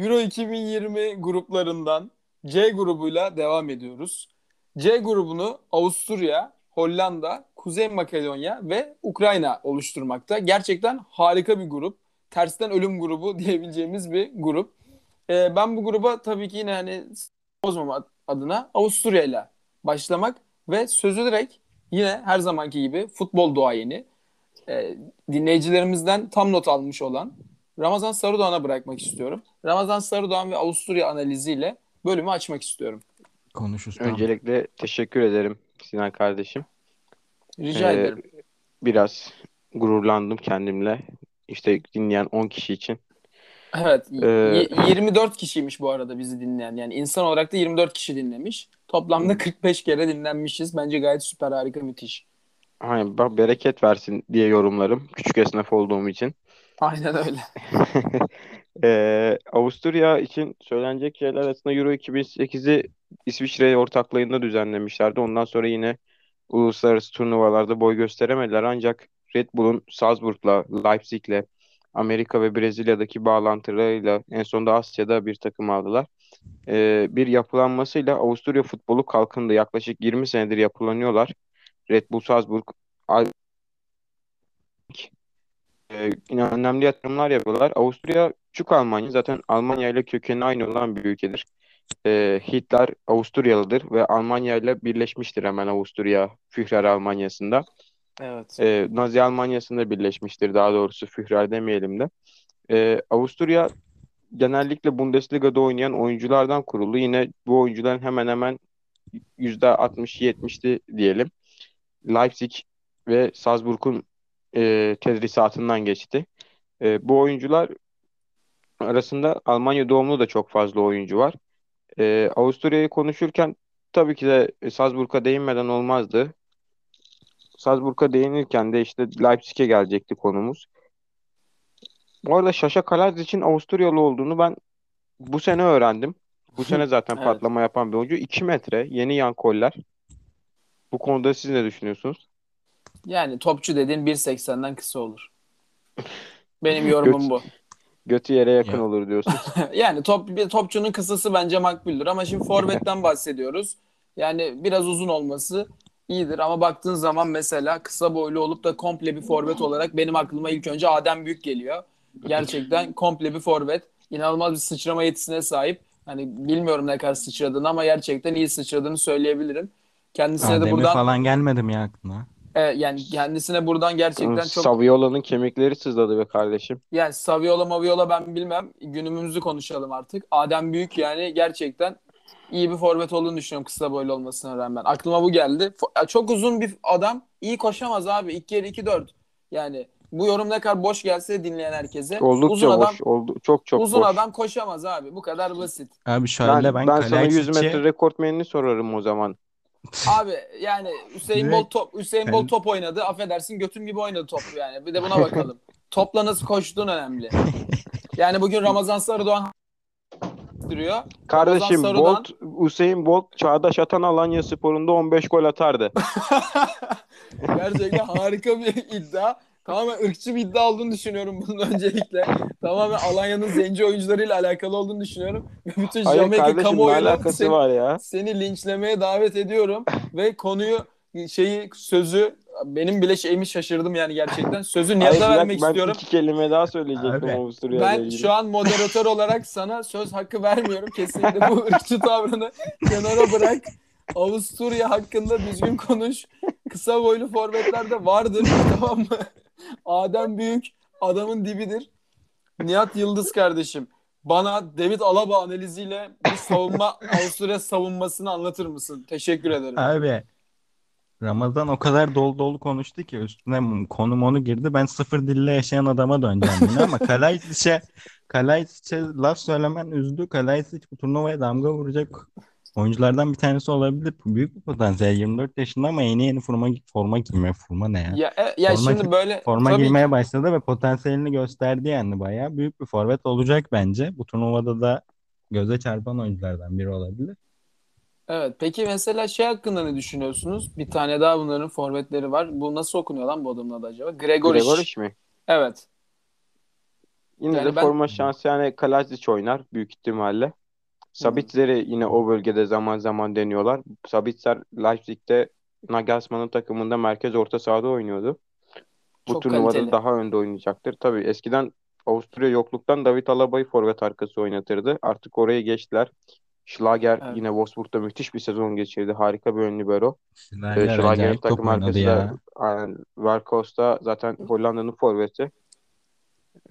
Euro 2020 gruplarından C grubuyla devam ediyoruz. C grubunu Avusturya, Hollanda, Kuzey Makedonya ve Ukrayna oluşturmakta. Gerçekten harika bir grup. Tersten ölüm grubu diyebileceğimiz bir grup. Ee, ben bu gruba tabii ki yine hani bozmamak adına Avusturya ile başlamak ve sözü direkt yine her zamanki gibi futbol duayeni e, dinleyicilerimizden tam not almış olan Ramazan Sarıdoğan'a bırakmak istiyorum. Ramazan Sarıdoğan ve Avusturya analiziyle bölümü açmak istiyorum. Konuş Öncelikle teşekkür ederim Sinan kardeşim. Rica Ee, ederim. Biraz gururlandım kendimle. İşte dinleyen 10 kişi için. Evet. Ee, y- 24 kişiymiş bu arada bizi dinleyen. Yani insan olarak da 24 kişi dinlemiş. Toplamda 45 kere dinlenmişiz. Bence gayet süper harika müthiş. Hani bak bereket versin diye yorumlarım. Küçük esnaf olduğum için. Aynen öyle. Ee, Avusturya için söylenecek şeyler arasında Euro 2008'i İsviçre ortaklığında düzenlemişlerdi. Ondan sonra yine uluslararası turnuvalarda boy gösteremediler. Ancak Red Bull'un Salzburg'la, Leipzig'le, Amerika ve Brezilya'daki bağlantılarıyla en sonunda Asya'da bir takım aldılar. Ee, bir yapılanmasıyla Avusturya futbolu kalkındı. Yaklaşık 20 senedir yapılanıyorlar. Red Bull Salzburg, e, yine önemli yatırımlar yapıyorlar. Avusturya küçük Almanya. Zaten Almanya ile kökeni aynı olan bir ülkedir. E, Hitler Avusturyalıdır ve Almanya ile birleşmiştir hemen Avusturya Führer Almanyası'nda. Evet. E, Nazi Almanyası'nda birleşmiştir daha doğrusu Führer demeyelim de. E, Avusturya genellikle Bundesliga'da oynayan oyunculardan kuruldu. Yine bu oyuncuların hemen hemen %60-70'ti diyelim. Leipzig ve Salzburg'un e, tedrisatından geçti. E, bu oyuncular arasında Almanya doğumlu da çok fazla oyuncu var. E, Avusturya'yı konuşurken tabii ki de Salzburg'a değinmeden olmazdı. Salzburg'a değinirken de işte Leipzig'e gelecekti konumuz. Bu arada Şaşa Kalaz için Avusturyalı olduğunu ben bu sene öğrendim. Bu sene zaten Evet. patlama yapan bir oyuncu. 2 metre, yeni yan koller. Bu konuda siz ne düşünüyorsunuz? Yani topçu dediğin 1.80'den kısa olur. Benim yorumum Göt- bu. Götü yere yakın Ya. olur diyorsun. Yani top bir topçunun kısası bence makbuldür ama şimdi forvetten bahsediyoruz. Yani biraz uzun olması iyidir ama baktığın zaman mesela kısa boylu olup da komple bir forvet olarak benim aklıma ilk önce Adem Büyük geliyor. Gerçekten komple bir forvet. İnanılmaz bir sıçrama yetisine sahip. Hani bilmiyorum ne kadar sıçradığını ama gerçekten iyi sıçradığını söyleyebilirim. Kendisine de Adem'i buradan falan gelmedi mi ya aklına? E, yani kendisine buradan gerçekten çok Saviola'nın kemikleri sızladı be kardeşim. Yani Saviola Maviola ben bilmem. Günümüzü konuşalım artık. Adem Büyük yani gerçekten iyi bir forvet olduğunu düşünüyorum kısa boylu olmasına rağmen. Aklıma bu geldi. Çok uzun bir adam. iyi koşamaz abi. 2 kere 2 4. Yani bu yorum ne kadar boş gelse de dinleyen herkese. Oldukça uzun adam boş. Oldu, çok çok uzun boş. adam koşamaz abi. Bu kadar basit. Abi şöyle Ben, ben, ben sana 100 Kalaysic'i- metre rekortmenini sorarım o zaman. Abi yani Hüseyin Bolt top Hüseyin Bolt top oynadı. Affedersin götüm gibi oynadı top yani. Bir de buna bakalım. Topla nasıl koştuğun önemli. Yani bugün Ramazan Sarıdoğan duruyor. Kardeşim Sarı'dan- Bolt, Hüseyin Bolt Çağdaş Atan Alanya Spor'unda 15 gol atardı. Gerçekten harika bir iddia. Tamamen ırkçı bir iddia olduğunu düşünüyorum bunun öncelikle. Tamamen Alanya'nın zenci oyuncularıyla alakalı olduğunu düşünüyorum. Ve bütün Hayır Jamaika kamuoyuna alakası seni, var ya? seni linçlemeye davet ediyorum. Ve konuyu şeyi sözü benim bile şeyimi şaşırdım yani gerçekten. Sözü Hayır, Nihat'a bir vermek ben istiyorum. iki kelime daha söyleyecektim Abi, Avusturya'yla Ben ilgili. şu an moderatör olarak sana söz hakkı vermiyorum. Kesinlikle bu ırkçı tavrını kenara bırak. Avusturya hakkında düzgün konuş. Kısa boylu forvetler de vardır tamam mı? Adem Büyük adamın dibidir. Nihat Yıldız kardeşim. Bana David Alaba analiziyle bir savunma Avusturya savunmasını anlatır mısın? Teşekkür ederim. Abi Ramazan o kadar dolu dolu konuştu ki üstüne konu monu girdi. Ben sıfır dille yaşayan adama döneceğim yine ama Kalaysic'e Kalaysic'e laf söylemen üzdü. Kalajdzic bu turnuvaya damga vuracak oyunculardan bir tanesi olabilir. Büyük bir potansiyel. 24 yaşında ama yeni yeni forma forma giyme. Forma ne ya? Ya, e, ya Forma- şimdi böyle Forma tabii giymeye başladı ve potansiyelini gösterdi yani bayağı. Büyük bir forvet olacak bence. Bu turnuvada da göze çarpan oyunculardan biri olabilir. Evet. Peki mesela şey hakkında ne düşünüyorsunuz? Bir tane daha bunların forvetleri var. Bu nasıl okunuyor lan bu adamın adı acaba? Gregoric. Gregoric mi? Evet. Yine Yani de ben- forma şansı yani Kalajic oynar büyük ihtimalle. Sabitzer'i yine o bölgede zaman zaman deniyorlar. Sabitzer Leipzig'te Nagelsmann'ın takımında merkez orta sahada oynuyordu. Bu Çok turnuvada kaliteli. daha önde oynayacaktır. Tabii eskiden Avusturya yokluktan David Alaba'yı forvet arkası oynatırdı. Artık oraya geçtiler. Schlager Evet. yine Wolfsburg'da müthiş bir sezon geçirdi. Harika bir ön libero. Schlager Schlager'in takım arkası da da zaten Hollanda'nın forveti.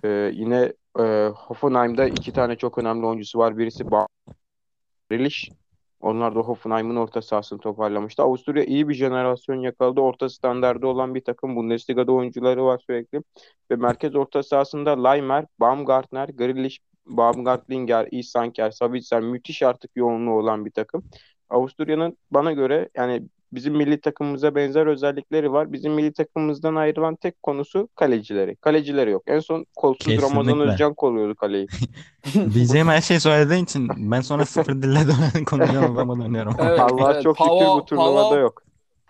Ee, yine e, Hoffenheim'da iki tane çok önemli oyuncusu var. Birisi ba Grealish. Onlar da Hoffenheim'ın orta sahasını toparlamıştı. Avusturya iyi bir jenerasyon yakaladı. Orta standardı olan bir takım. Bundesliga'da oyuncuları var sürekli. Ve merkez orta sahasında Laimer, Baumgartner, Grealish, Baumgartlinger, Isanker, Sabitzer müthiş artık yoğunluğu olan bir takım. Avusturya'nın bana göre yani bizim milli takımımıza benzer özellikleri var. Bizim milli takımımızdan ayrılan tek konusu kalecileri. Kalecileri yok. En son kolsuz Kesinlikle. Ramazan Özcan koruyordu kaleyi. Diyeceğim her şeyi söylediğin için ben sonra sıfır dille dönen adama dönüyorum. Evet, Allah'a evet. çok şükür Pavo- bu turnuvada Pavo- yok.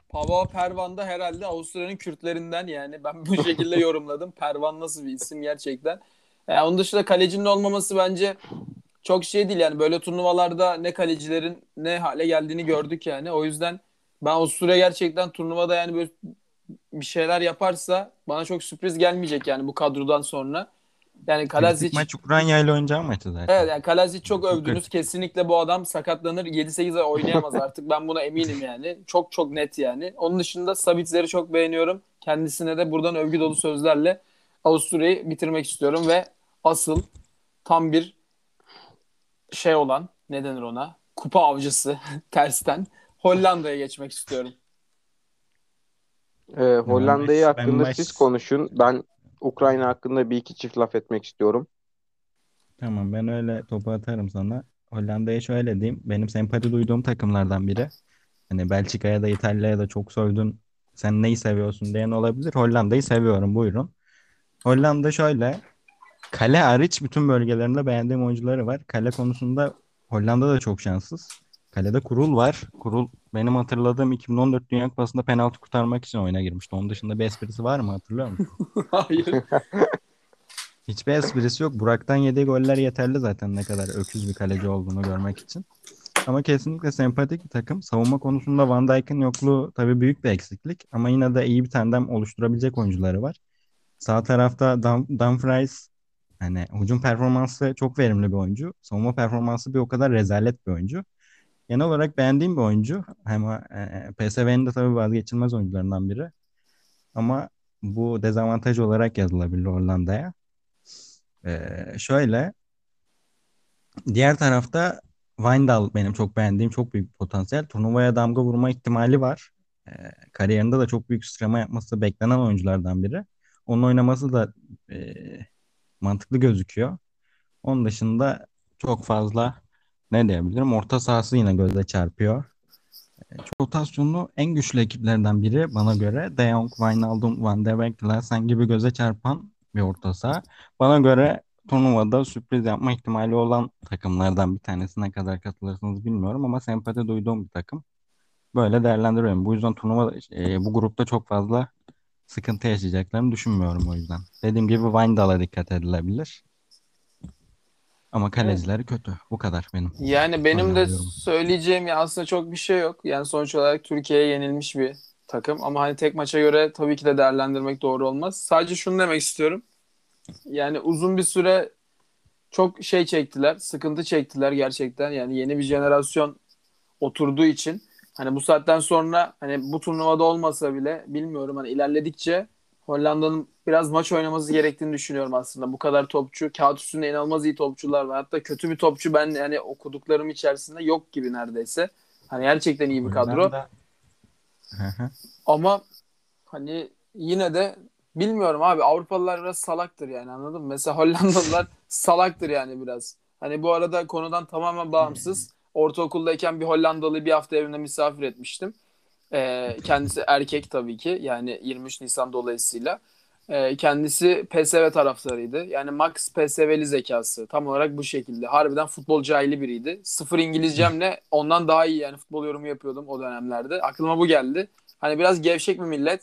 Pavo Pervan da herhalde Avusturya'nın Kürtlerinden yani. Ben bu şekilde yorumladım. Pervan nasıl bir isim gerçekten. Yani onun dışında kalecinin olmaması bence çok şey değil yani. Böyle turnuvalarda ne kalecilerin ne hale geldiğini gördük yani. O yüzden ben Avusturya gerçekten turnuvada yani böyle bir şeyler yaparsa bana çok sürpriz gelmeyecek yani bu kadrodan sonra. Yani Kalazic maç Ukrayna ile oynayacağı maçı zaten. Evet yani Kalazic çok övdünüz. Kesinlikle bu adam sakatlanır. 7-8 ay oynayamaz artık. Ben buna eminim yani. Çok çok net yani. Onun dışında Sabitzer'i çok beğeniyorum. Kendisine de buradan övgü dolu sözlerle Avusturya'yı bitirmek istiyorum ve asıl tam bir şey olan ne denir ona? Kupa avcısı tersten Hollanda'ya geçmek istiyorum. Ee, Hollanda'yı ben hakkında baş- siz konuşun. Ben Ukrayna hakkında bir iki çift laf etmek istiyorum. Tamam ben öyle topu atarım sana. Hollanda'ya şöyle diyeyim. Benim sempati duyduğum takımlardan biri. Hani Belçika'ya da İtalya'ya da çok sövdün. Sen neyi seviyorsun diyen olabilir. Hollanda'yı seviyorum buyurun. Hollanda şöyle. Kale hariç bütün bölgelerinde beğendiğim oyuncuları var. Kale konusunda Hollanda da çok şanssız. Kalede Kurul var. Kurul benim hatırladığım 2014 Dünya Kupası'nda penaltı kurtarmak için oyuna girmişti. Onun dışında bir esprisi var mı hatırlıyor musun? Hayır. Hiçbir esprisi yok. Burak'tan yediği goller yeterli zaten ne kadar öküz bir kaleci olduğunu görmek için. Ama kesinlikle sempatik bir takım. Savunma konusunda Van Dijk'in yokluğu tabii büyük bir eksiklik. Ama yine de iyi bir tandem oluşturabilecek oyuncuları var. Sağ tarafta Dum- Dumfries hani hücum performansı çok verimli bir oyuncu. Savunma performansı bir o kadar rezalet bir oyuncu. Genel olarak beğendiğim bir oyuncu. Ama e, PSV'nin de tabii vazgeçilmez oyuncularından biri. Ama bu dezavantaj olarak yazılabilir Hollanda'ya. Ee, şöyle diğer tarafta Wijndal benim çok beğendiğim çok büyük potansiyel. Turnuvaya damga vurma ihtimali var. Ee, kariyerinde de çok büyük sıçrama yapması beklenen oyunculardan biri. Onun oynaması da e, mantıklı gözüküyor. Onun dışında çok fazla ne diyebilirim? Orta sahası yine göze çarpıyor. E, rotasyonu en güçlü ekiplerden biri bana göre. De Jong, Wijnaldum, Van de Beek, Klaassen gibi göze çarpan bir orta saha. Bana göre turnuvada sürpriz yapma ihtimali olan takımlardan bir tanesi. Ne kadar katılırsınız bilmiyorum ama sempati duyduğum bir takım. Böyle değerlendiriyorum. Bu yüzden turnuva e, bu grupta çok fazla sıkıntı yaşayacaklarını düşünmüyorum o yüzden. Dediğim gibi Wijndal'a dikkat edilebilir. Ama kalecileri kötü. Bu kadar benim. Yani benim de söyleyeceğim ya aslında çok bir şey yok. Yani sonuç olarak Türkiye'ye yenilmiş bir takım ama hani tek maça göre tabii ki de değerlendirmek doğru olmaz. Sadece şunu demek istiyorum. Yani uzun bir süre çok şey çektiler, sıkıntı çektiler gerçekten. Yani yeni bir jenerasyon oturduğu için hani bu saatten sonra hani bu turnuvada olmasa bile bilmiyorum hani ilerledikçe Hollanda'nın biraz maç oynaması gerektiğini düşünüyorum aslında. Bu kadar topçu, kağıt üstünde inanılmaz iyi topçular var. Hatta kötü bir topçu ben yani okuduklarım içerisinde yok gibi neredeyse. Hani gerçekten iyi bir kadro. Ama hani yine de bilmiyorum abi Avrupalılar biraz salaktır yani anladın mı? Mesela Hollandalılar salaktır yani biraz. Hani bu arada konudan tamamen bağımsız. Ortaokuldayken bir Hollandalı bir hafta evine misafir etmiştim. Ee, kendisi erkek tabii ki yani 23 Nisan dolayısıyla. Ee, kendisi PSV taraftarıydı. Yani max PSV'li zekası. Tam olarak bu şekilde. Harbiden futbol cahili biriydi. Sıfır İngilizcemle ondan daha iyi yani futbol yorumu yapıyordum o dönemlerde. Aklıma bu geldi. Hani biraz gevşek bir millet.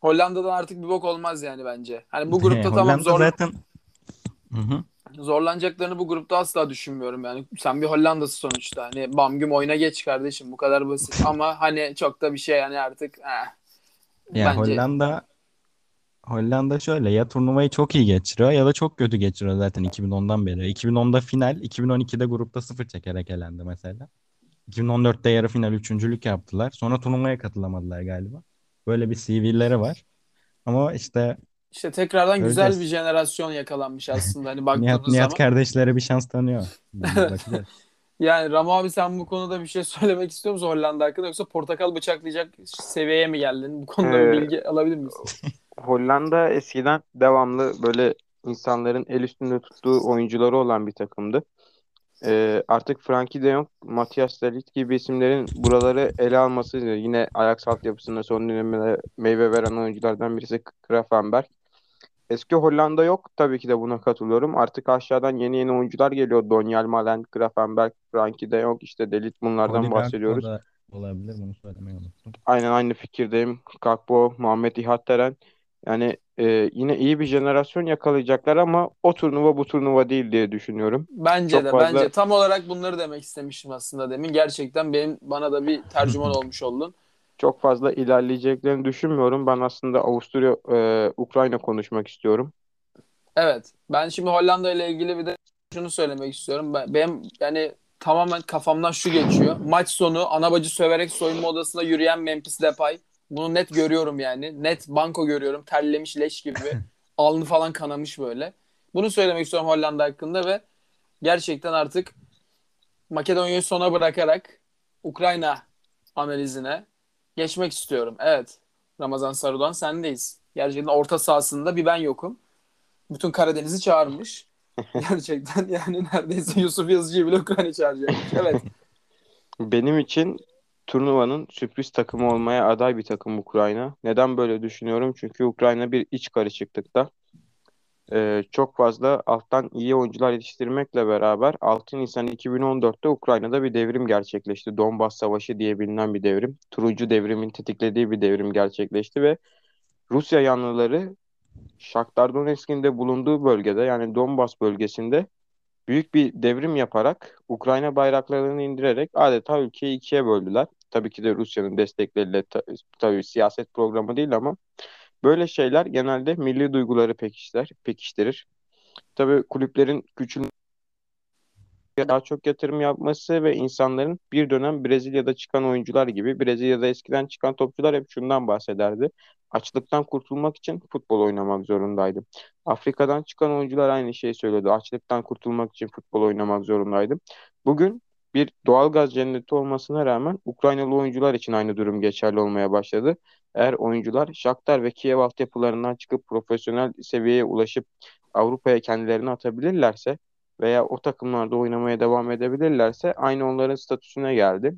Hollanda'dan artık bir bok olmaz yani bence. Hani bu grupta tamam Hollanda zor. zaten Hı hı. Zorlanacaklarını bu grupta asla düşünmüyorum yani. Sen bir Hollanda'sı sonuçta. Hani bam güm oyuna geç kardeşim. Bu kadar basit. Ama hani çok da bir şey yani artık eh. Ya Bence Hollanda Hollanda şöyle ya turnuvayı çok iyi geçiriyor ya da çok kötü geçiriyor zaten 2010'dan beri. 2010'da final, 2012'de grupta sıfır çekerek elendi mesela. 2014'te yarı final üçüncülük yaptılar. Sonra turnuvaya katılamadılar galiba. Böyle bir CV'leri var. Ama işte işte tekrardan güzel göreceğiz. bir jenerasyon yakalanmış aslında hani Nihat, baktığımız Nihat zaman. kardeşlere bir şans tanıyor. Bakacağız. Yani Ramo abi sen bu konuda bir şey söylemek istiyor musun Hollanda hakkında yoksa portakal bıçaklayacak seviyeye mi geldin? Bu konuda bir Ee, bilgi alabilir miyiz? Hollanda eskiden devamlı böyle insanların el üstünde tuttuğu oyuncuları olan bir takımdı. Ee, artık Frankie de Jong, Matthias de Ligt gibi isimlerin buraları ele alması yine Ajax altyapısında son dönemde meyve veren oyunculardan birisi Gravenberch. Eski Hollanda yok. Tabii ki de buna katılıyorum. Artık aşağıdan yeni yeni oyuncular geliyor. Donyal Malen, Gravenberch, Frankie de Jong, işte De Ligt bunlardan Gakpo bahsediyoruz. da olabilir bunu söylemeyi unuttum. Aynen aynı fikirdeyim. Gakpo, Muhammed İhattaren. Yani e, yine iyi bir jenerasyon yakalayacaklar ama o turnuva bu turnuva değil diye düşünüyorum. Bence Çok de fazla bence tam olarak bunları demek istemiştim aslında demin. Gerçekten benim bana da bir tercüman olmuş oldun. Çok fazla ilerleyeceklerini düşünmüyorum. Ben aslında Avusturya, e, Ukrayna konuşmak istiyorum. Evet. Ben şimdi Hollanda ile ilgili bir de şunu söylemek istiyorum. Ben, benim yani tamamen kafamdan şu geçiyor. Maç sonu ana bacı söverek soyunma odasına yürüyen Memphis Depay. Bunu net görüyorum yani. Net banko görüyorum. Terlemiş leş gibi. Alnı falan kanamış böyle. Bunu söylemek istiyorum Hollanda hakkında ve gerçekten artık Makedonya'yı sona bırakarak Ukrayna analizine geçmek istiyorum. Evet. Ramazan Sarudan sendeyiz. Gerçekten orta sahasında bir ben yokum. Bütün Karadeniz'i çağırmış. Gerçekten yani neredeyse Yusuf Yazıcı'yı bile Ukrayna çağıracakmış. Evet. Benim için turnuvanın sürpriz takımı olmaya aday bir takım Ukrayna. Neden böyle düşünüyorum? Çünkü Ukrayna bir iç karışıklıkta. Ee, çok fazla alttan iyi oyuncular yetiştirmekle beraber 6 Nisan 2014'te Ukrayna'da bir devrim gerçekleşti. Donbas Savaşı diye bilinen bir devrim. Turuncu devrimin tetiklediği bir devrim gerçekleşti ve Rusya yanlıları Shakhtar Donetsk'in de bulunduğu bölgede yani Donbas bölgesinde büyük bir devrim yaparak Ukrayna bayraklarını indirerek adeta ülkeyi ikiye böldüler. Tabii ki de Rusya'nın destekleriyle ta- tabii siyaset programı değil ama böyle şeyler genelde milli duyguları pekiştirir. pekiştirir. Tabii kulüplerin küçülmesi daha çok yatırım yapması ve insanların bir dönem Brezilya'da çıkan oyuncular gibi Brezilya'da eskiden çıkan topçular hep şundan bahsederdi. Açlıktan kurtulmak için futbol oynamak zorundaydım. Afrika'dan çıkan oyuncular aynı şeyi söylüyordu. Açlıktan kurtulmak için futbol oynamak zorundaydım. Bugün bir doğalgaz cenneti olmasına rağmen Ukraynalı oyuncular için aynı durum geçerli olmaya başladı. Eğer oyuncular Shakhtar ve Kiev altyapılarından çıkıp profesyonel seviyeye ulaşıp Avrupa'ya kendilerini atabilirlerse veya o takımlarda oynamaya devam edebilirlerse aynı onların statüsüne geldi.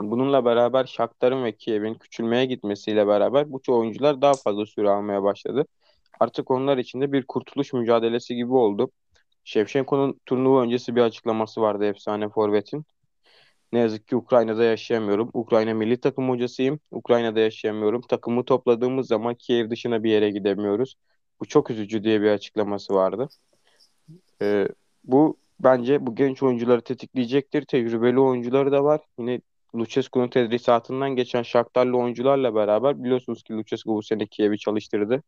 Bununla beraber Shakhtar'ın ve Kiev'in küçülmeye gitmesiyle beraber bu oyuncular daha fazla süre almaya başladı. Artık onlar için de bir kurtuluş mücadelesi gibi oldu. Shevchenko'nun turnuva öncesi bir açıklaması vardı efsane forvetin. Ne yazık ki Ukrayna'da yaşayamıyorum. Ukrayna milli takım hocasıyım. Ukrayna'da yaşayamıyorum. Takımı topladığımız zaman Kiev dışına bir yere gidemiyoruz. Bu çok üzücü diye bir açıklaması vardı. Ee, bu bence bu genç oyuncuları tetikleyecektir. Tecrübeli oyuncuları da var. Yine Lucescu'nun tedrisatından geçen Shakhtarlı oyuncularla beraber biliyorsunuz ki Lucescu bu sene Kiev'i çalıştırdı.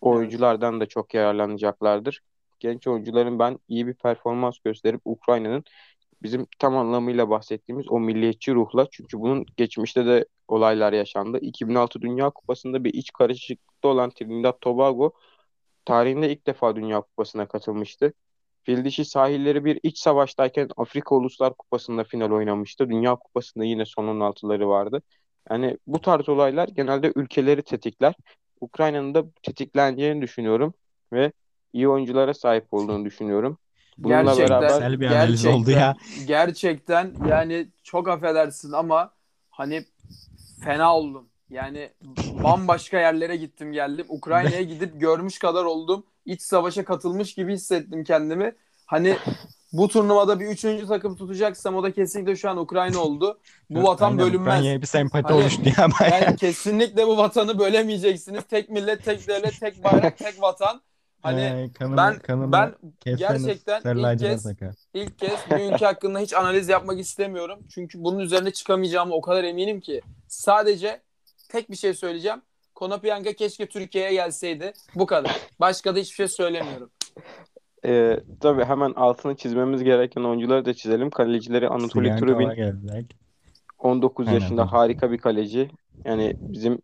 O oyunculardan da çok yararlanacaklardır. Genç oyuncuların ben iyi bir performans gösterip Ukrayna'nın bizim tam anlamıyla bahsettiğimiz o milliyetçi ruhla çünkü bunun geçmişte de olaylar yaşandı. 2006 Dünya Kupası'nda bir iç karışıklıkta olan Trinidad Tobago tarihinde ilk defa Dünya Kupası'na katılmıştı. Fil dişi sahilleri bir iç savaştayken Afrika Uluslar Kupası'nda final oynamıştı. Dünya Kupası'nda yine son 16'ları vardı. Yani bu tarz olaylar genelde ülkeleri tetikler. Ukrayna'nın da tetikleneceğini düşünüyorum ve iyi oyunculara sahip olduğunu düşünüyorum. Bununla Gerçekten, beraber Güzel bir analiz oldu ya. gerçekten yani çok affedersin ama hani fena oldum. Yani bambaşka yerlere gittim geldim. Ukrayna'ya gidip görmüş kadar oldum. İç savaşa katılmış gibi hissettim kendimi. Hani bu turnuvada bir üçüncü takım tutacaksam o da kesinlikle şu an Ukrayna oldu. Bu vatan Aynen, bölünmez. Ukrayna'ya bir sempati Hani- oluştu ya bayağı. Yani kesinlikle bu vatanı bölemeyeceksiniz. Tek millet, tek devlet, tek bayrak, tek vatan. Hani Ee, kanımı, ben kanımı ben gerçekten ilk kez ilk kez ülke hakkında hiç analiz yapmak istemiyorum. Çünkü bunun üzerine çıkamayacağımı o kadar eminim ki. Sadece tek bir şey söyleyeceğim. Konoplyanka keşke Türkiye'ye gelseydi. Bu kadar. Başka da hiçbir şey söylemiyorum. Ee, tabii hemen altını çizmemiz gereken oyuncuları da çizelim. Kalecileri Anatoly Trubin gelecek. 19 Aynen, yaşında harika bir kaleci. Yani bizim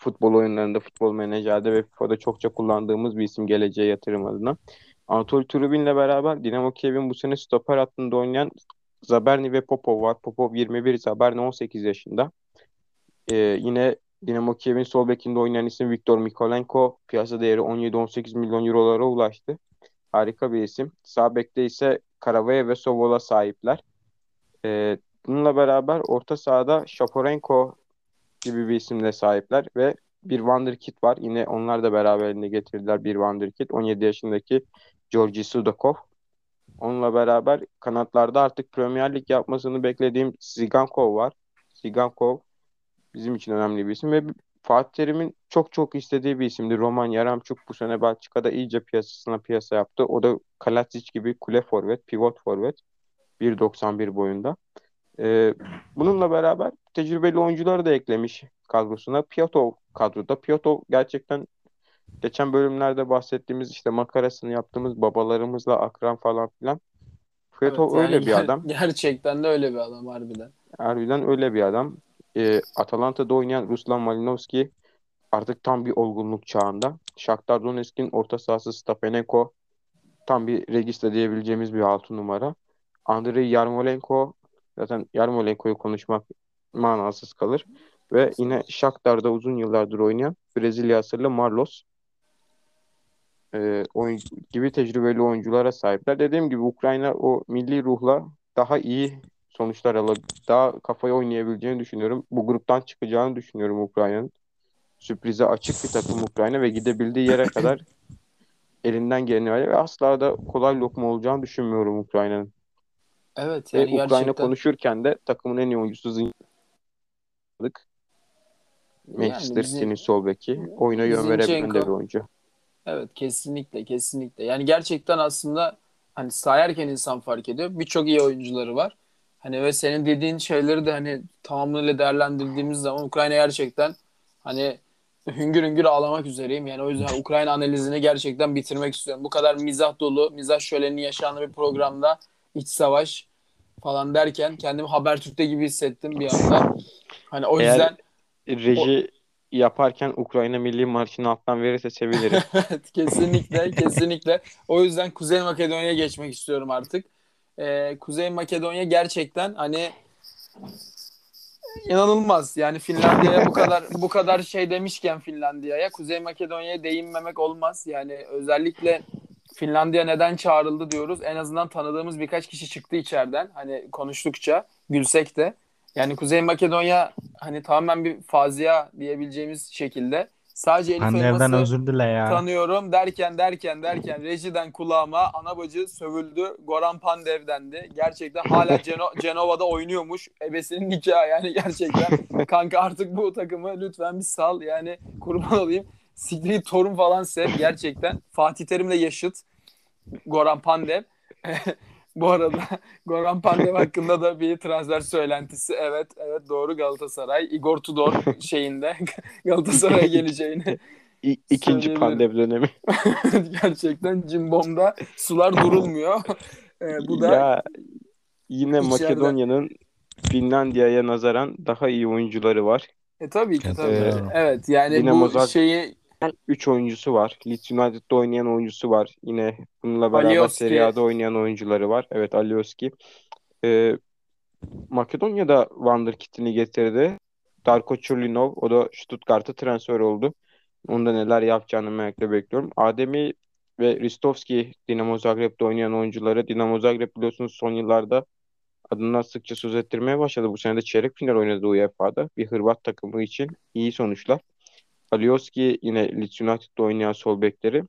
futbol oyunlarında, futbol menajerde ve FIFA'da çokça kullandığımız bir isim geleceğe yatırım adına. Anatoly Trubin'le beraber Dinamo Kiev'in bu sene stoper hattında oynayan Zaberni ve Popov var. Popov 21, Zaberni 18 yaşında. Ee, yine Dinamo Kiev'in sol bekinde oynayan isim Viktor Mikolenko. Piyasa değeri 17-18 milyon eurolara ulaştı. Harika bir isim. Sağ bekte ise Karavaya ve Sovola sahipler. Ee, bununla beraber orta sahada Shaporenko gibi bir isimle sahipler ve bir Wonderkid var. Yine onlar da beraberinde getirdiler bir Wonderkid. 17 yaşındaki Georgi Sudakov. Onunla beraber kanatlarda artık Premier Lig yapmasını beklediğim Zigankov var. Zigankov bizim için önemli bir isim ve Fatih Terim'in çok çok istediği bir isimdi. Roman Yaramçuk bu sene Belçika'da iyice piyasasına piyasa yaptı. O da Kalacic gibi kule forvet, pivot forvet. 1.91 boyunda. Ee, bununla beraber tecrübeli oyuncuları da eklemiş kadrosuna. Piatov kadroda. Piatov gerçekten geçen bölümlerde bahsettiğimiz işte makarasını yaptığımız babalarımızla akran falan filan. Piatov Evet, yani öyle bir adam. Gerçekten de öyle bir adam harbiden. Harbiden öyle bir adam. Ee, Atalanta'da oynayan Ruslan Malinovski artık tam bir olgunluk çağında. Shakhtar Donetsk'in orta sahası Stapenenko tam bir regista diyebileceğimiz bir altı numara. Andrei Yarmolenko zaten Yarmolenko'yu konuşmak manasız kalır. Ve yine Shakhtar'da uzun yıllardır oynayan Brezilya asıllı Marlos e, oyuncu, gibi tecrübeli oyunculara sahipler. Dediğim gibi Ukrayna o milli ruhla daha iyi sonuçlar alıp daha kafaya oynayabileceğini düşünüyorum. Bu gruptan çıkacağını düşünüyorum Ukrayna'nın. Sürprize açık bir takım Ukrayna ve gidebildiği yere kadar elinden geleni veriyor ve asla da kolay lokma olacağını düşünmüyorum Ukrayna'nın. Evet Ve yani Ukrayna gerçekten konuşurken de takımın en iyi oyuncusu Zinchenko. yani Manchester bizim City'nin sol beki. Oyuna yön verebilen de bir oyuncu. evet kesinlikle kesinlikle. Yani gerçekten aslında hani sayarken insan fark ediyor. Birçok iyi oyuncuları var. Hani ve senin dediğin şeyleri de hani tamamıyla değerlendirdiğimiz zaman Ukrayna gerçekten hani hüngür hüngür ağlamak üzereyim. Yani o yüzden Ukrayna analizini gerçekten bitirmek istiyorum. Bu kadar mizah dolu, mizah şöleni yaşandığı bir programda iç savaş falan derken kendimi Habertürk'te gibi hissettim bir anda. Hani o Eğer yüzden reji yaparken Ukrayna Milli Marşı'nı alttan verirse sevinirim. Kesinlikle, kesinlikle. O yüzden Kuzey Makedonya'ya geçmek istiyorum artık. Ee, Kuzey Makedonya gerçekten hani inanılmaz. Yani Finlandiya'ya bu kadar bu kadar şey demişken Finlandiya'ya Kuzey Makedonya'ya değinmemek olmaz. Yani özellikle Finlandiya neden çağrıldı diyoruz. En azından tanıdığımız birkaç kişi çıktı içeriden. Hani konuştukça gülsek de. Yani Kuzey Makedonya hani tamamen bir fazia diyebileceğimiz şekilde. Sadece Elif Elmas'ı özür dile ya. tanıyorum derken derken derken rejiden kulağıma ana bacı sövüldü. Goran Pandev dendi. Gerçekten hala Geno- Cenova'da oynuyormuş. Ebesinin nikahı yani gerçekten. Kanka artık bu takımı lütfen bir sal. Yani kurban olayım. Siktir git torun falan sev gerçekten. Fatih Terim'le yaşıt. Goran Pandev. Bu arada Goran Pandev hakkında da bir transfer söylentisi. Evet, evet doğru Galatasaray. Igor Tudor şeyinde Galatasaray'a geleceğini İ- ikinci. Pandev dönemi. Gerçekten Cimbom'da sular durulmuyor. Ee, bu da Ya yine içeride. Makedonya'nın Finlandiya'ya nazaran daha iyi oyuncuları var. e, tabii ki tabii. Ee, evet yani bu Zagreb- şeyi 3 oyuncusu var. Leeds United'da oynayan oyuncusu var. Yine bununla beraber Alioski. Serie A'da oynayan oyuncuları var. Evet Alioski. Ee, Makedonya'da Wonderkid'ini getirdi. Darko Churlinov. O da Stuttgart'a transfer oldu. Onda neler yapacağını merakla bekliyorum. Ademi ve Ristovski Dinamo Zagreb'de oynayan oyuncuları. Dinamo Zagreb biliyorsunuz son yıllarda adından sıkça söz ettirmeye başladı. Bu sene de çeyrek final oynadı UEFA'da. Bir Hırvat takımı için iyi sonuçlar. Alioski yine Leeds United'da oynayan sol bekleri.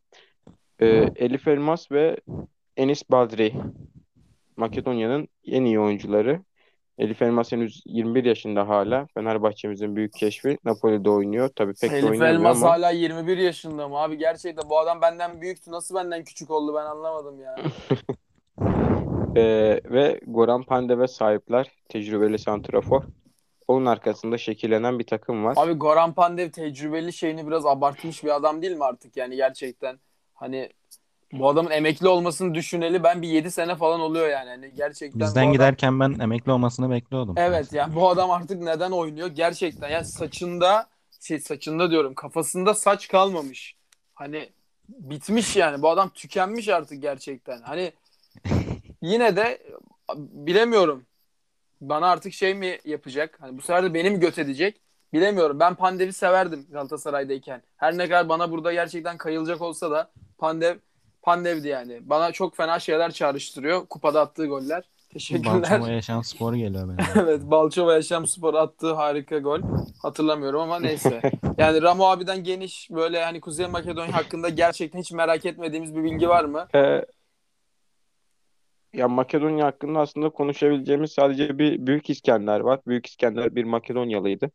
Ee, Elif Elmas ve Enis Badri Makedonya'nın en iyi oyuncuları. Elif Elmas henüz 21 yaşında hala. Fenerbahçe'mizin büyük keşfi. Napoli'de oynuyor. Tabii pek Elif Elmas ama hala 21 yaşında mı abi? Gerçekten bu adam benden büyüktü. Nasıl benden küçük oldu ben anlamadım ya. Ee, ve Goran Pandev'e sahipler. Tecrübeli santrafor. Onun arkasında şekillenen bir takım var. Abi Goran Pandev tecrübeli şeyini biraz abartmış bir adam değil mi artık? Yani gerçekten hani bu adamın emekli olmasını düşüneli ben bir 7 sene falan oluyor yani. Hani gerçekten Bizden adam- giderken ben emekli olmasını bekliyordum. Evet yani bu adam artık neden oynuyor gerçekten. Yani saçında şey saçında diyorum kafasında saç kalmamış. Hani bitmiş yani bu adam tükenmiş artık gerçekten. Hani yine de bilemiyorum. Bana artık şey mi yapacak? Hani bu sefer de beni mi göt edecek? Bilemiyorum. Ben Pandev'i severdim Galatasaray'dayken. Her ne kadar bana burada gerçekten kayılacak olsa da Pandev Pandev'di yani. Bana çok fena şeyler çağrıştırıyor. Kupada attığı goller. Teşekkürler. Balçova Yaşam Spor geliyor benim. Evet Balçova Yaşam Spor attığı harika gol. Hatırlamıyorum ama neyse. Yani Ramo abiden geniş böyle hani Kuzey Makedonya hakkında gerçekten hiç merak etmediğimiz bir bilgi var mı? Ee, ya Makedonya hakkında aslında konuşabileceğimiz sadece bir Büyük İskender var. Büyük İskender bir Makedonyalıydı.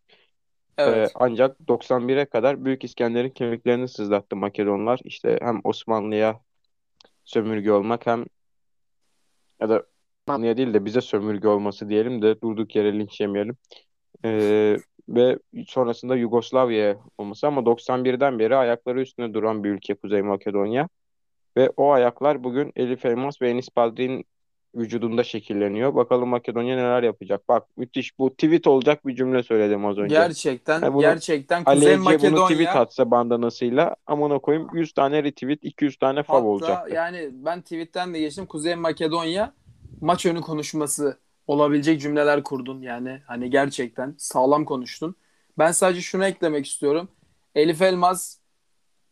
Evet. Ee, ancak 91'e kadar Büyük İskender'in kemiklerini sızlattı Makedonlar. İşte hem Osmanlı'ya sömürge olmak hem ya da Osmanlı'ya değil de bize sömürge olması diyelim de durduk yere linç yemeyelim. Ee, ve sonrasında Yugoslavya'ya olması ama 91'den beri ayakları üstünde duran bir ülke Kuzey Makedonya. Ve o ayaklar bugün Elif Elmas ve Enis Badri'nin vücudunda şekilleniyor. Bakalım Makedonya neler yapacak. Bak müthiş bu tweet olacak bir cümle söyledim az önce. Gerçekten bunu gerçekten Kuzey Ali Ece bunu tweet Makedonya atsa bandanasıyla amına koyayım 100 tane retweet 200 tane fav hatta olacaktı. yani ben tweetten de geçtim Kuzey Makedonya maç önü konuşması olabilecek cümleler kurdun yani hani gerçekten sağlam konuştun. Ben sadece şunu eklemek istiyorum. Elif Elmas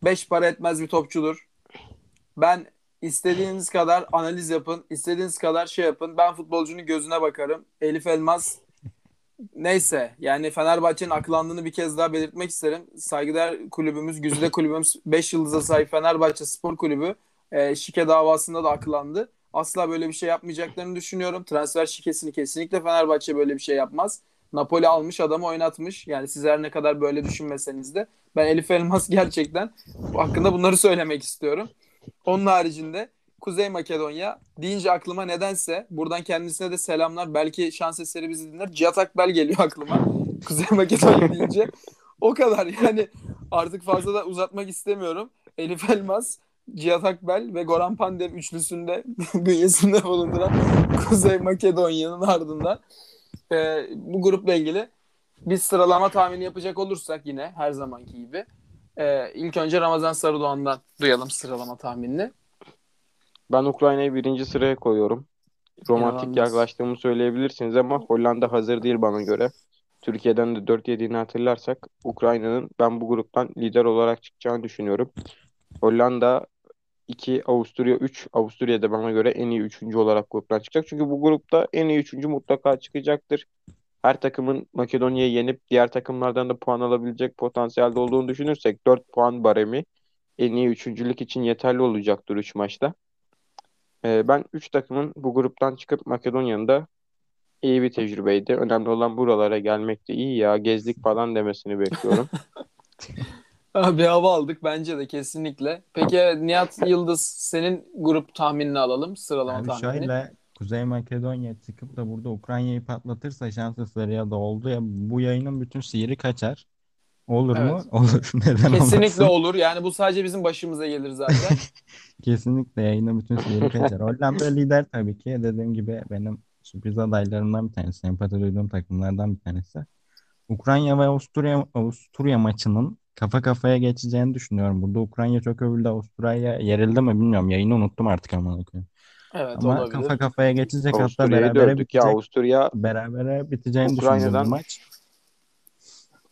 beş para etmez bir topçudur. Ben istediğiniz kadar analiz yapın, istediğiniz kadar şey yapın. Ben futbolcunun gözüne bakarım. Elif Elmas neyse yani Fenerbahçe'nin aklandığını bir kez daha belirtmek isterim. Saygıdeğer kulübümüz, güzide kulübümüz 5 yıldıza sahip Fenerbahçe Spor Kulübü e, şike davasında da aklandı. Asla böyle bir şey yapmayacaklarını düşünüyorum. Transfer şikesini kesinlikle Fenerbahçe böyle bir şey yapmaz. Napoli almış adamı oynatmış. Yani siz her ne kadar böyle düşünmeseniz de ben Elif Elmas gerçekten hakkında bunları söylemek istiyorum. Onun haricinde Kuzey Makedonya deyince aklıma nedense buradan kendisine de selamlar. Belki şans eseri bizi dinler. Cihat Akbel geliyor aklıma. Kuzey Makedonya deyince. O kadar yani artık fazla da uzatmak istemiyorum. Elif Elmas, Cihat Akbel ve Goran Pandev üçlüsünde bünyesinde bulunduran Kuzey Makedonya'nın ardından e, bu grupla ilgili bir sıralama tahmini yapacak olursak yine her zamanki gibi e, ilk önce Ramazan Sarıdoğan'dan duyalım sıralama tahminini. Ben Ukrayna'yı birinci sıraya koyuyorum. Romantik Yalnız. yaklaştığımı söyleyebilirsiniz ama Hollanda hazır değil bana göre. Türkiye'den de 4 yediğini hatırlarsak Ukrayna'nın ben bu gruptan lider olarak çıkacağını düşünüyorum. Hollanda 2, Avusturya 3. Avusturya da bana göre en iyi üçüncü olarak gruptan çıkacak. Çünkü bu grupta en iyi üçüncü mutlaka çıkacaktır. Her takımın Makedonya'yı yenip diğer takımlardan da puan alabilecek potansiyelde olduğunu düşünürsek 4 puan baremi en iyi üçüncülük için yeterli olacaktır 3 maçta. Ee, ben 3 takımın bu gruptan çıkıp Makedonya'nın da iyi bir tecrübeydi. Önemli olan buralara gelmekti. İyi ya gezdik falan demesini bekliyorum. Bir hava aldık bence de kesinlikle. Peki Nihat Yıldız senin grup tahminini alalım. Sıralama Abi tahminini. şöyle Kuzey Makedonya çıkıp da burada Ukrayna'yı patlatırsa şans eseri ya da oldu ya bu yayının bütün sihiri kaçar. Olur mu? Evet. Olur. Neden Kesinlikle olmasın? olur. Yani bu sadece bizim başımıza gelir zaten. Kesinlikle yayının bütün sihiri kaçar. Hollanda lider tabii ki. Dediğim gibi benim sürpriz adaylarımdan bir tanesi. Sempati duyduğum takımlardan bir tanesi. Ukrayna ve Avusturya, Avusturya maçının kafa kafaya geçeceğini düşünüyorum. Burada Ukrayna çok övüldü. Avusturya yerildi mi bilmiyorum. Yayını unuttum artık ama koyayım. Evet Ama olabilir. kafa kafaya geçecek hatta berabere dövdük ya bitecek. Avusturya Berabere biteceğini Ukrayna'dan- düşünüyorum maç.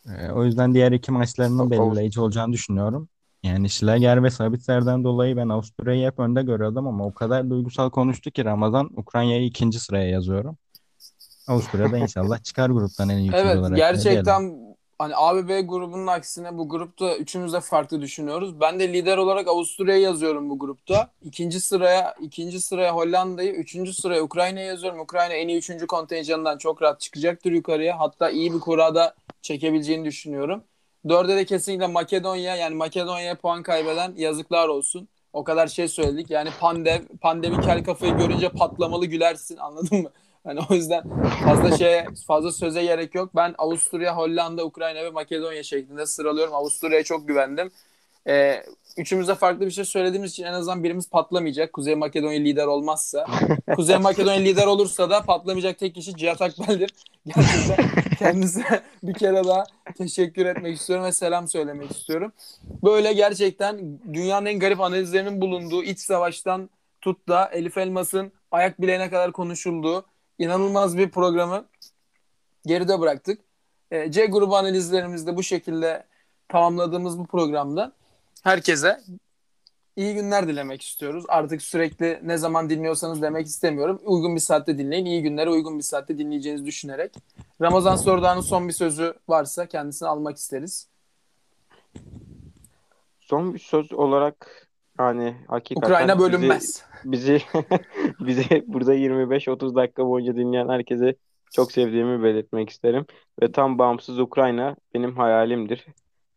Ee, o yüzden diğer iki maçlarının belirleyici olacağını düşünüyorum. Yani Schlager ve Sabitser'den dolayı ben Avusturya'yı hep önde görüyordum ama o kadar duygusal konuştu ki Ramazan Ukrayna'yı ikinci sıraya yazıyorum. Avusturya da inşallah çıkar gruptan en iyi Evet olarak. Gerçekten hani A B grubunun aksine bu grupta üçümüz de farklı düşünüyoruz. Ben de lider olarak Avusturya'yı yazıyorum bu grupta. İkinci sıraya ikinci sıraya Hollanda'yı, üçüncü sıraya Ukrayna'yı yazıyorum. Ukrayna en iyi üçüncü kontenjanından çok rahat çıkacaktır yukarıya. Hatta iyi bir kurada çekebileceğini düşünüyorum. Dörde de kesinlikle Makedonya yani Makedonya'ya puan kaybeden yazıklar olsun. O kadar şey söyledik. Yani Pandev, Pandev'in kel kafayı görünce patlamalı gülersin anladın mı? Hani o yüzden fazla şeye fazla söze gerek yok. Ben Avusturya, Hollanda, Ukrayna ve Makedonya şeklinde sıralıyorum. Avusturya'ya çok güvendim. Ee, üçümüz de farklı bir şey söylediğimiz için en azından birimiz patlamayacak. Kuzey Makedonya lider olmazsa. Kuzey Makedonya lider olursa da patlamayacak tek kişi Cihat Akbel'dir. Gerçekten kendisine bir kere daha teşekkür etmek istiyorum ve selam söylemek istiyorum. Böyle gerçekten dünyanın en garip analizlerinin bulunduğu iç savaştan tut da Elif Elmas'ın ayak bileğine kadar konuşulduğu inanılmaz bir programı geride bıraktık. E, C grubu analizlerimizi de bu şekilde tamamladığımız bu programda herkese iyi günler dilemek istiyoruz. Artık sürekli ne zaman dinliyorsanız demek istemiyorum. Uygun bir saatte dinleyin. İyi günlere uygun bir saatte dinleyeceğinizi düşünerek. Ramazan Sordağ'ın son bir sözü varsa kendisini almak isteriz. Son bir söz olarak hani hakikaten Ukrayna bizi, bölünmez. bizi bizi burada 25-30 dakika boyunca dinleyen herkese çok sevdiğimi belirtmek isterim. Ve tam bağımsız Ukrayna benim hayalimdir.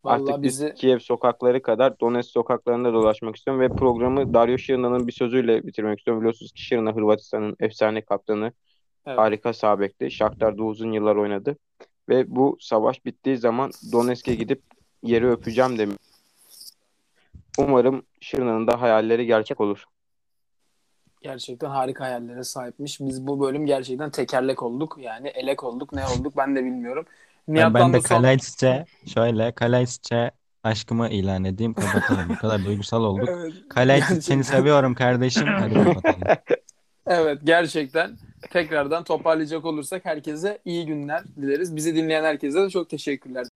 Vallahi Artık biz bizi Kiev sokakları kadar Donetsk sokaklarında dolaşmak istiyorum ve programı Dario Şirina'nın bir sözüyle bitirmek istiyorum. Biliyorsunuz ki Şirina Hırvatistan'ın efsane kaptanı, Evet. harika sağ bekti. Shakhtar'da uzun yıllar oynadı. Ve bu savaş bittiği zaman Donetsk'e gidip yeri öpeceğim demiş. Umarım Şirina'nın da hayalleri gerçek olur. gerçekten harika hayallere sahipmiş. Biz bu bölüm gerçekten tekerlek olduk. Yani elek olduk. Ne olduk ben de bilmiyorum. Ben, Nihat'tan ben de son... Şöyle Kalajdzic'e aşkımı ilan edeyim kapatalım. Bu kadar duygusal olduk. Evet, seni seviyorum kardeşim. Hadi kapatalım. Evet gerçekten tekrardan toparlayacak olursak herkese iyi günler dileriz. Bizi dinleyen herkese de çok teşekkürler.